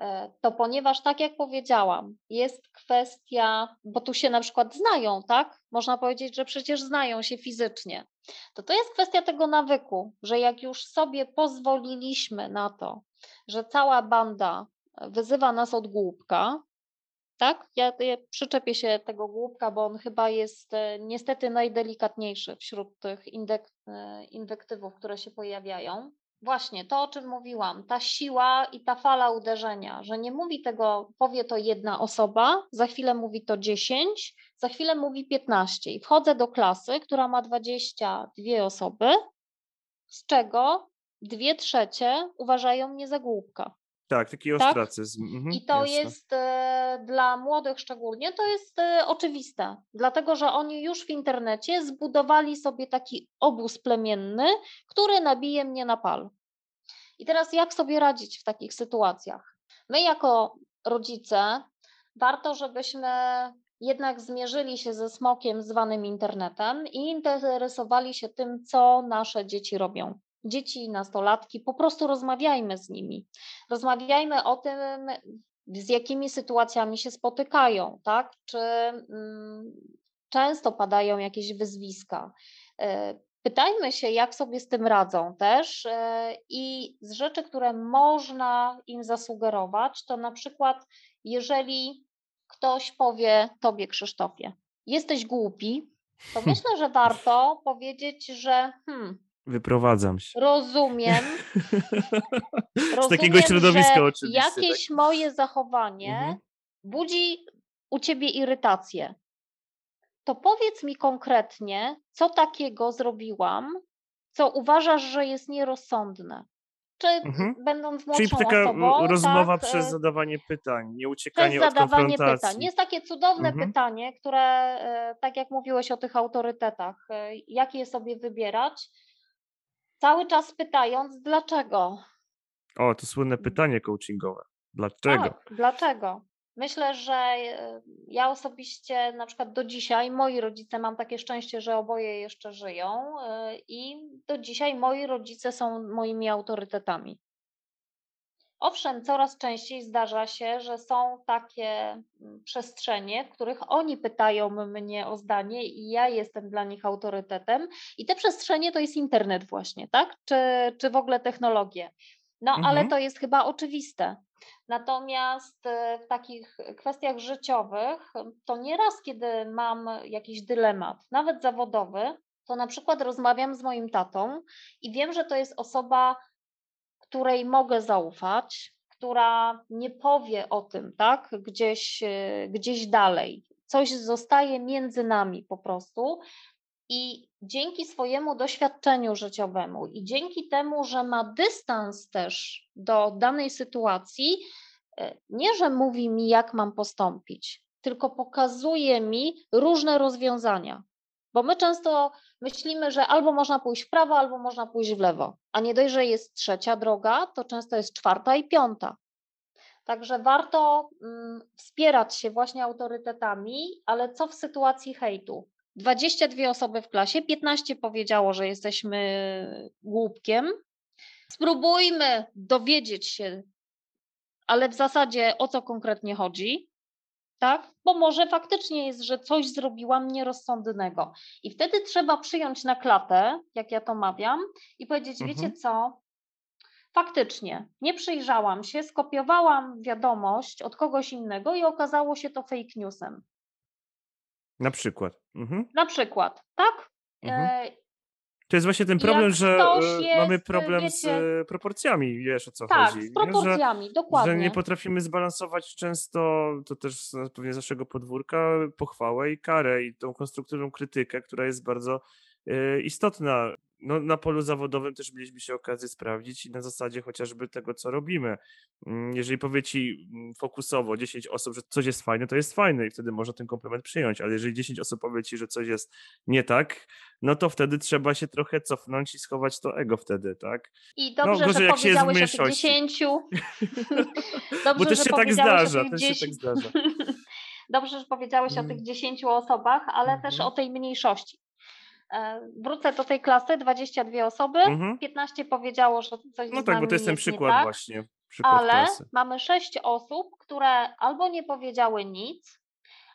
e, to ponieważ, tak jak powiedziałam, jest kwestia, bo tu się na przykład znają, tak? Można powiedzieć, że przecież znają się fizycznie. To to jest kwestia tego nawyku, że jak już sobie pozwoliliśmy na to, że cała banda wyzywa nas od głupka, tak? Ja, ja przyczepię się tego głupka, bo on chyba jest e, niestety najdelikatniejszy wśród tych indek, e, inwektywów, które się pojawiają. Właśnie to, o czym mówiłam, ta siła i ta fala uderzenia, że nie mówi tego, powie to jedna osoba, za chwilę mówi to 10, za chwilę mówi 15 i wchodzę do klasy, która ma 22 osoby, z czego dwie trzecie uważają mnie za głupka. Tak, taki Tak? ostracyzm. Mhm, I to jasne. jest e, dla młodych szczególnie, to jest e, oczywiste, dlatego że oni już w internecie zbudowali sobie taki obóz plemienny, który nabije mnie na pal. I teraz jak sobie radzić w takich sytuacjach? My jako rodzice warto, żebyśmy jednak zmierzyli się ze smokiem zwanym internetem i interesowali się tym, co nasze dzieci robią. Dzieci, nastolatki, po prostu rozmawiajmy z nimi. Rozmawiajmy o tym, z jakimi sytuacjami się spotykają, tak? Czy mm, często padają jakieś wyzwiska. E, Pytajmy się, jak sobie z tym radzą też e, i z rzeczy, które można im zasugerować, to na przykład, jeżeli ktoś powie Tobie, Krzysztofie, jesteś głupi, to myślę, że warto powiedzieć, że hmm, Wyprowadzam się. rozumiem, Z takiego rozumiem, środowiska oczywiście. jakieś tak? moje zachowanie Mhm. budzi u ciebie irytację. To powiedz mi konkretnie, co takiego zrobiłam, co uważasz, że jest nierozsądne. czy Mhm. będąc Czyli młodszą taka osobą, rozmowa tak, przez e, zadawanie pytań, nie przez uciekanie od zadawanie konfrontacji. pytań. Jest takie cudowne Mhm. pytanie, które, e, tak jak mówiłeś o tych autorytetach, e, jakie sobie wybierać, cały czas pytając, dlaczego? O, to słynne pytanie coachingowe. Dlaczego? Tak, dlaczego? Myślę, że e, ja osobiście na przykład do dzisiaj, moi rodzice, mam takie szczęście, że oboje jeszcze żyją e, i do dzisiaj moi rodzice są moimi autorytetami. Owszem, coraz częściej zdarza się, że są takie mm, przestrzenie, w których oni pytają mnie o zdanie i ja jestem dla nich autorytetem. I te przestrzenie to jest internet właśnie, tak? Czy, czy w ogóle technologie. No, ale Mhm. to jest chyba oczywiste. Natomiast e, w takich kwestiach życiowych, to nieraz, kiedy mam jakiś dylemat, nawet zawodowy, to na przykład rozmawiam z moim tatą i wiem, że to jest osoba, której mogę zaufać, która nie powie o tym, tak, gdzieś, e, gdzieś dalej. Coś zostaje między nami po prostu. I dzięki swojemu doświadczeniu życiowemu i dzięki temu, że ma dystans też do danej sytuacji, e, nie że mówi mi, jak mam postąpić, tylko pokazuje mi różne rozwiązania. Bo my często myślimy, że albo można pójść w prawo, albo można pójść w lewo. A nie dość, że jest trzecia droga, to często jest czwarta i piąta. Także warto mm, wspierać się właśnie autorytetami, ale co w sytuacji hejtu? 22 osoby w klasie, 15 powiedziało, że jesteśmy głupkiem. Spróbujmy dowiedzieć się, ale w zasadzie o co konkretnie chodzi, tak? Bo może faktycznie jest, że coś zrobiłam nierozsądnego. I wtedy trzeba przyjąć na klatę, jak ja to mawiam, i powiedzieć: Mhm. Wiecie co? Faktycznie, nie przyjrzałam się, skopiowałam wiadomość od kogoś innego i okazało się to fake newsem. Na przykład. Mhm. Na przykład, tak? Mhm. E, To jest właśnie ten Jak problem, że e, mamy jest, problem z wiecie- e, proporcjami, wiesz o co tak, chodzi. z nie? Że, proporcjami, dokładnie. że nie potrafimy zbalansować często, to też z- pewnie z naszego podwórka, pochwałę i karę i tą konstruktywną krytykę, która jest bardzo e, istotna. No, na polu zawodowym też mieliśmy się okazję sprawdzić i na zasadzie chociażby tego, co robimy. Mm, Jeżeli powie ci mm, fokusowo 10 osób, że coś jest fajne, to jest fajne i wtedy można ten komplement przyjąć, ale jeżeli 10 osób powie ci, że coś jest nie tak, no to wtedy trzeba się trochę cofnąć i schować to ego wtedy, tak? I dobrze, gorzej, że jak się jest powiedziałeś o tych mniejszości. dziesięciu. Bo Dobrze, też że się tak powiedziałeś zdarza, też się tak 10 zdarza. Dobrze, że powiedziałeś o Mm. tych 10 osobach, ale też Mhm. o tej mniejszości. E, Wrócę do tej klasy, 22 osoby, Mhm. 15 powiedziało, że coś No tak, bo to jest ten przykład tak, właśnie, przykład ale klasy. mamy 6 osób, które albo nie powiedziały nic,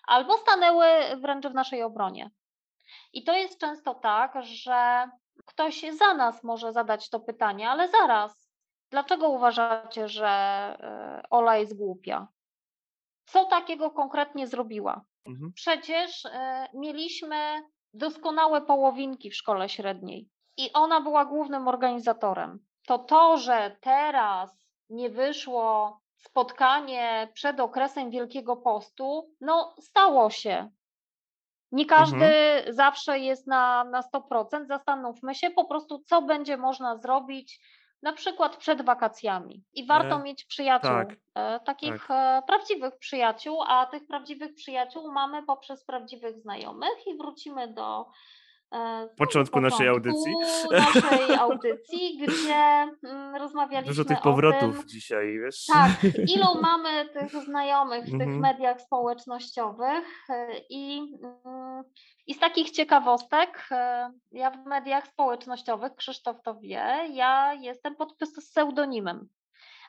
albo stanęły wręcz w naszej obronie. I to jest często tak, że ktoś za nas może zadać to pytanie, ale zaraz, dlaczego uważacie, że e, Ola jest głupia? Co takiego konkretnie zrobiła? Mhm. Przecież e, mieliśmy doskonałe połowinki w szkole średniej i ona była głównym organizatorem. To to, że teraz nie wyszło spotkanie przed okresem Wielkiego Postu, no stało się. Nie każdy zawsze jest na, na 100%. Zastanówmy się po prostu, co będzie można zrobić na przykład przed wakacjami. I warto E, mieć przyjaciół, tak, e, takich e, prawdziwych przyjaciół, a tych prawdziwych przyjaciół mamy poprzez prawdziwych znajomych i wrócimy do e, znowu Początku naszej audycji. naszej audycji, gdzie mm, rozmawialiśmy Dużo tych powrotów tym, dzisiaj, wiesz? tak, ilu mamy tych znajomych w tych Mhm. mediach społecznościowych e, i, mm, i z takich ciekawostek, e, ja w mediach społecznościowych, Krzysztof to wie, ja jestem pod pseudonimem.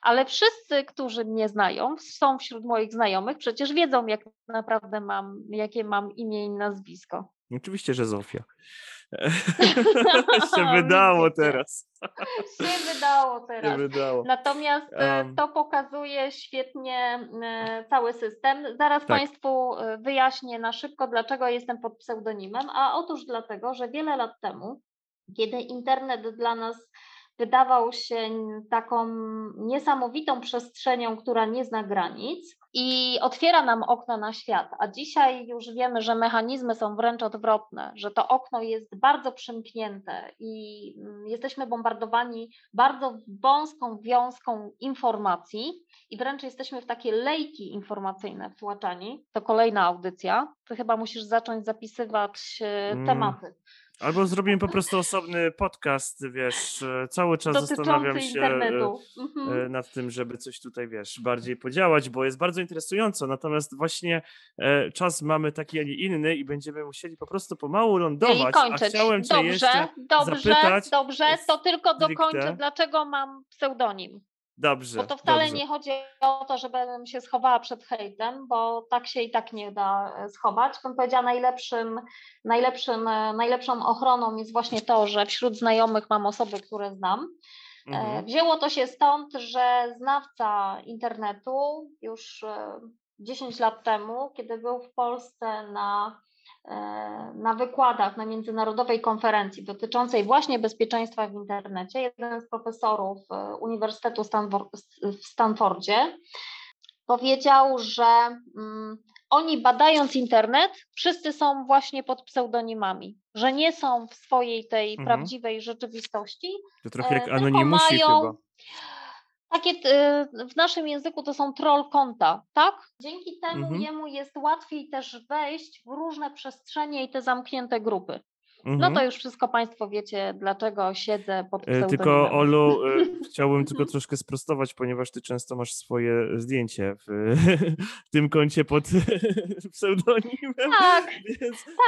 Ale wszyscy, którzy mnie znają, są wśród moich znajomych, przecież wiedzą, jak naprawdę mam, jakie mam imię i nazwisko. Oczywiście, że Zofia. się wydało teraz. Się wydało Się teraz. wydało. Natomiast Em. to pokazuje świetnie e, cały system. Zaraz Tak. Państwu e, wyjaśnię na szybko, dlaczego jestem pod pseudonimem. A otóż dlatego, że wiele lat temu, kiedy internet dla nas wydawał się taką niesamowitą przestrzenią, która nie zna granic i otwiera nam okno na świat. A dzisiaj już wiemy, że mechanizmy są wręcz odwrotne, że to okno jest bardzo przymknięte i mm, jesteśmy bombardowani bardzo wąską wiązką informacji i wręcz jesteśmy w takie lejki informacyjne wtłaczani. To kolejna audycja. Ty chyba musisz zacząć zapisywać e, Mm. tematy. Albo zrobimy po prostu osobny podcast, wiesz, e, cały czas zastanawiam Dotyczący się e, internetu. Mhm. e, nad tym, żeby coś tutaj, wiesz, bardziej podziałać, bo jest bardzo interesująco, natomiast właśnie e, czas mamy taki, a nie inny i będziemy musieli po prostu pomału I lądować, a kończyć. chciałem cię Dobrze, jeszcze dobrze, zapytać dobrze, to tylko dokończę, dlaczego mam pseudonim. Dobrze, Bo to wcale dobrze. nie chodzi o to, żebym się schowała przed hejtem, bo tak się i tak nie da e, schować. Bym powiedziała, najlepszym, najlepszym, e, najlepszą ochroną jest właśnie to, że wśród znajomych mam osoby, które znam. E, Mhm. Wzięło to się stąd, że znawca internetu już e, 10 lat temu, kiedy był w Polsce na, na wykładach na międzynarodowej konferencji dotyczącej właśnie bezpieczeństwa w internecie, jeden z profesorów e, Uniwersytetu w Stanfordzie powiedział, że mm, oni badając internet, wszyscy są właśnie pod pseudonimami, że nie są w swojej tej Mhm. prawdziwej rzeczywistości, To trochę jak e, tylko anonimusi mają chyba. Takie e, w naszym języku to są troll konta, tak? Dzięki temu Mhm. jemu jest łatwiej też wejść w różne przestrzenie i te zamknięte grupy. No Mhm. to już wszystko Państwo wiecie, dlaczego siedzę pod E, pseudonimem. Tylko Olu, e, chciałbym tylko troszkę sprostować, ponieważ ty często masz swoje zdjęcie w, w tym koncie pod pseudonimem. Tak,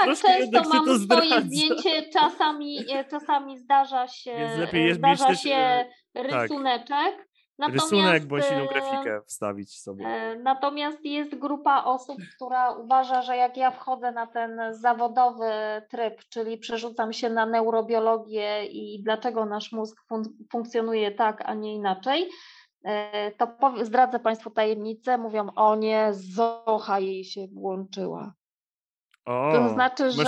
tak, często to mam swoje zdjęcie, czasami, e, czasami zdarza się, zdarza się e, tak. Natomiast, Rysunek bądź inną e, grafikę wstawić sobie. E, Natomiast jest grupa osób, która uważa, że jak ja wchodzę na ten zawodowy tryb, czyli przerzucam się na neurobiologię i dlaczego nasz mózg fun- funkcjonuje tak, a nie inaczej, e, to zdradzę Państwu tajemnicę. Mówią, o nie, Zocha jej się włączyła. O, To znaczy, że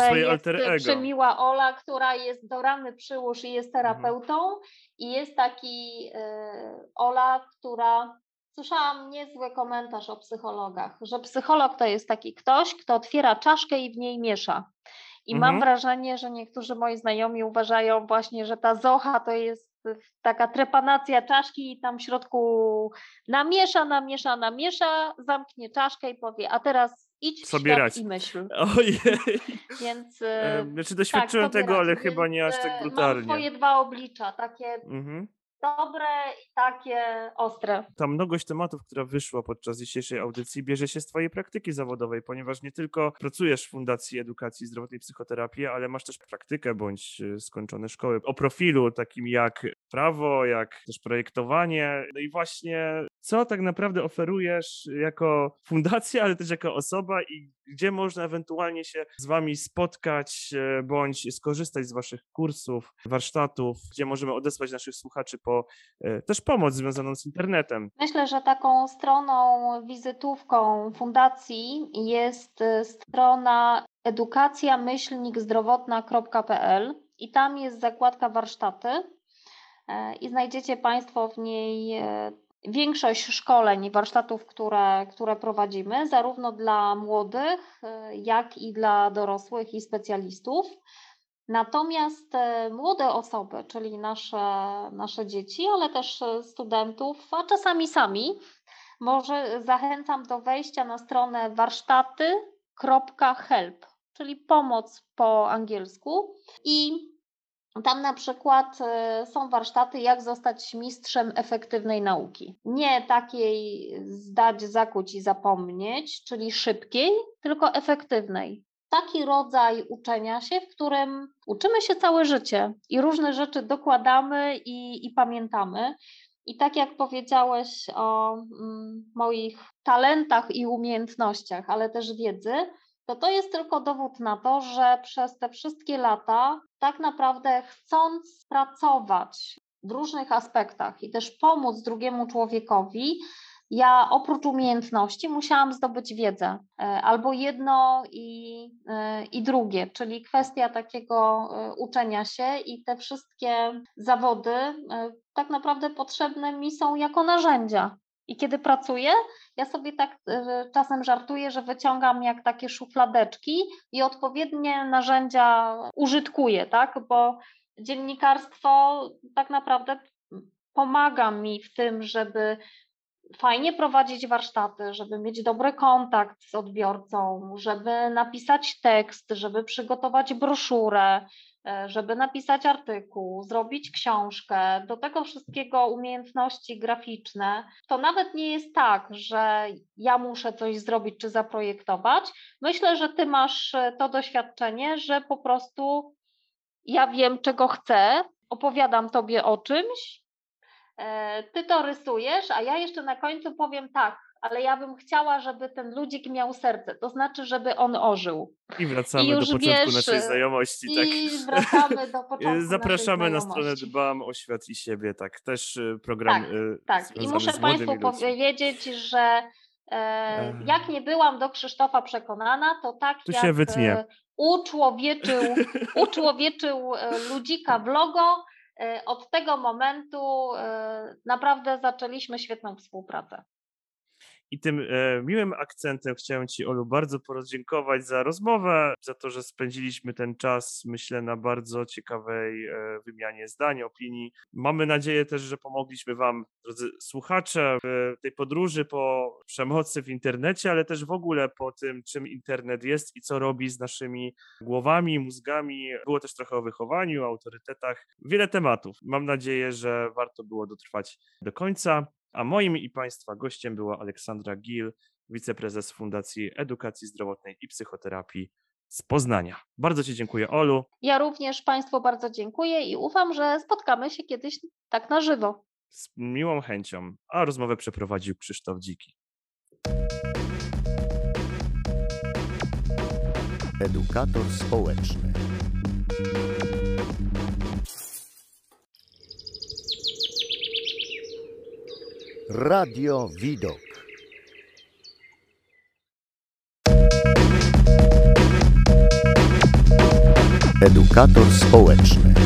jest. Mhm. przemiła Ola, która jest do rany przyłóż i jest terapeutą i jest taki e, Ola, która słyszałam niezły komentarz o psychologach, że psycholog to jest taki ktoś, kto otwiera czaszkę i w niej miesza. I mam Mhm. wrażenie, że niektórzy moi znajomi uważają właśnie, że ta zocha to jest taka trepanacja czaszki i tam w środku namiesza, namiesza, namiesza, zamknie czaszkę i powie, a teraz idź w Sobie i myśl. Ojej. Więc E, Znaczy doświadczyłem tak, tego, ale chyba nie aż tak e, Mam brutalnie. swoje dwa oblicza, takie Mhm. dobre i takie ostre. Ta mnogość tematów, która wyszła podczas dzisiejszej audycji, bierze się z Twojej praktyki zawodowej, ponieważ nie tylko pracujesz w Fundacji Edukacji Zdrowotnej Psychoterapii, ale masz też praktykę bądź e, skończone szkoły o profilu takim jak prawo, jak też projektowanie. No i właśnie co tak naprawdę oferujesz jako fundacja, ale też jako osoba i gdzie można ewentualnie się z Wami spotkać e, bądź skorzystać z Waszych kursów, warsztatów, gdzie możemy odesłać naszych słuchaczy po e, też pomoc związaną z internetem. Myślę, że taką stroną, wizytówką fundacji jest e, strona edukacja-zdrowotna.pl i tam jest zakładka warsztaty i znajdziecie Państwo w niej większość szkoleń i warsztatów, które, które prowadzimy, zarówno dla młodych, e, jak i dla dorosłych i specjalistów. Natomiast e, młode osoby, czyli nasze, nasze dzieci, ale też studentów, a czasami sami, może zachęcam do wejścia na stronę warsztaty.help, czyli pomoc po angielsku. I tam na przykład e, są warsztaty, jak zostać mistrzem efektywnej nauki. Nie takiej zdać, zakuć i zapomnieć, czyli szybkiej, tylko efektywnej taki rodzaj uczenia się, w którym uczymy się całe życie i różne rzeczy dokładamy i, i pamiętamy. I tak jak powiedziałeś o mm, moich talentach i umiejętnościach, ale też wiedzy, to to jest tylko dowód na to, że przez te wszystkie lata, tak naprawdę chcąc pracować w różnych aspektach i też pomóc drugiemu człowiekowi, ja oprócz umiejętności musiałam zdobyć wiedzę, e, albo jedno i, e, i drugie, czyli kwestia takiego e, uczenia się i te wszystkie zawody tak naprawdę potrzebne mi są jako narzędzia. I kiedy pracuję, ja sobie tak czasem żartuję, że wyciągam jak takie szufladeczki i odpowiednie narzędzia użytkuję, tak? Bo dziennikarstwo tak naprawdę pomaga mi w tym, żeby fajnie prowadzić warsztaty, żeby mieć dobry kontakt z odbiorcą, żeby napisać tekst, żeby przygotować broszurę, e, żeby napisać artykuł, zrobić książkę, do tego wszystkiego umiejętności graficzne, to nawet nie jest tak, że ja muszę coś zrobić czy zaprojektować. Myślę, że ty masz e, to doświadczenie, że po prostu ja wiem, czego chcę, opowiadam tobie o czymś E, ty to rysujesz, a ja jeszcze na końcu powiem tak, ale ja bym chciała, żeby ten ludzik miał serce, to znaczy, żeby on ożył. I wracamy I do początku wiesz, naszej znajomości. I tak. wracamy do początku Zapraszamy na stronę Dbam o świat i siebie, tak, też y, program Tak, tak. i muszę Państwu powiedzieć, że e, jak nie byłam do Krzysztofa przekonana, to tak tu jak się wytnie. E, uczłowieczył, uczłowieczył ludzika w logo, E, od tego momentu e, naprawdę zaczęliśmy świetną współpracę. I tym e, miłym akcentem chciałem Ci, Olu, bardzo podziękować za rozmowę, za to, że spędziliśmy ten czas, myślę, na bardzo ciekawej e, wymianie zdań, opinii. Mamy nadzieję też, że pomogliśmy Wam, drodzy słuchacze, w tej podróży po przemocy w internecie, ale też w ogóle po tym, czym internet jest i co robi z naszymi głowami, mózgami. Było też trochę o wychowaniu, autorytetach, wiele tematów. Mam nadzieję, że warto było dotrwać do końca. A moim i Państwa gościem była Aleksandra Gil, wiceprezes Fundacji Edukacji Zdrowotnej i Psychoterapii z Poznania. Bardzo Ci dziękuję, Olu. Ja również Państwu bardzo dziękuję i ufam, że spotkamy się kiedyś tak na żywo. Z miłą chęcią. A rozmowę przeprowadził Krzysztof Dziki. Edukator społeczny. Radio Widok. Edukator społeczny.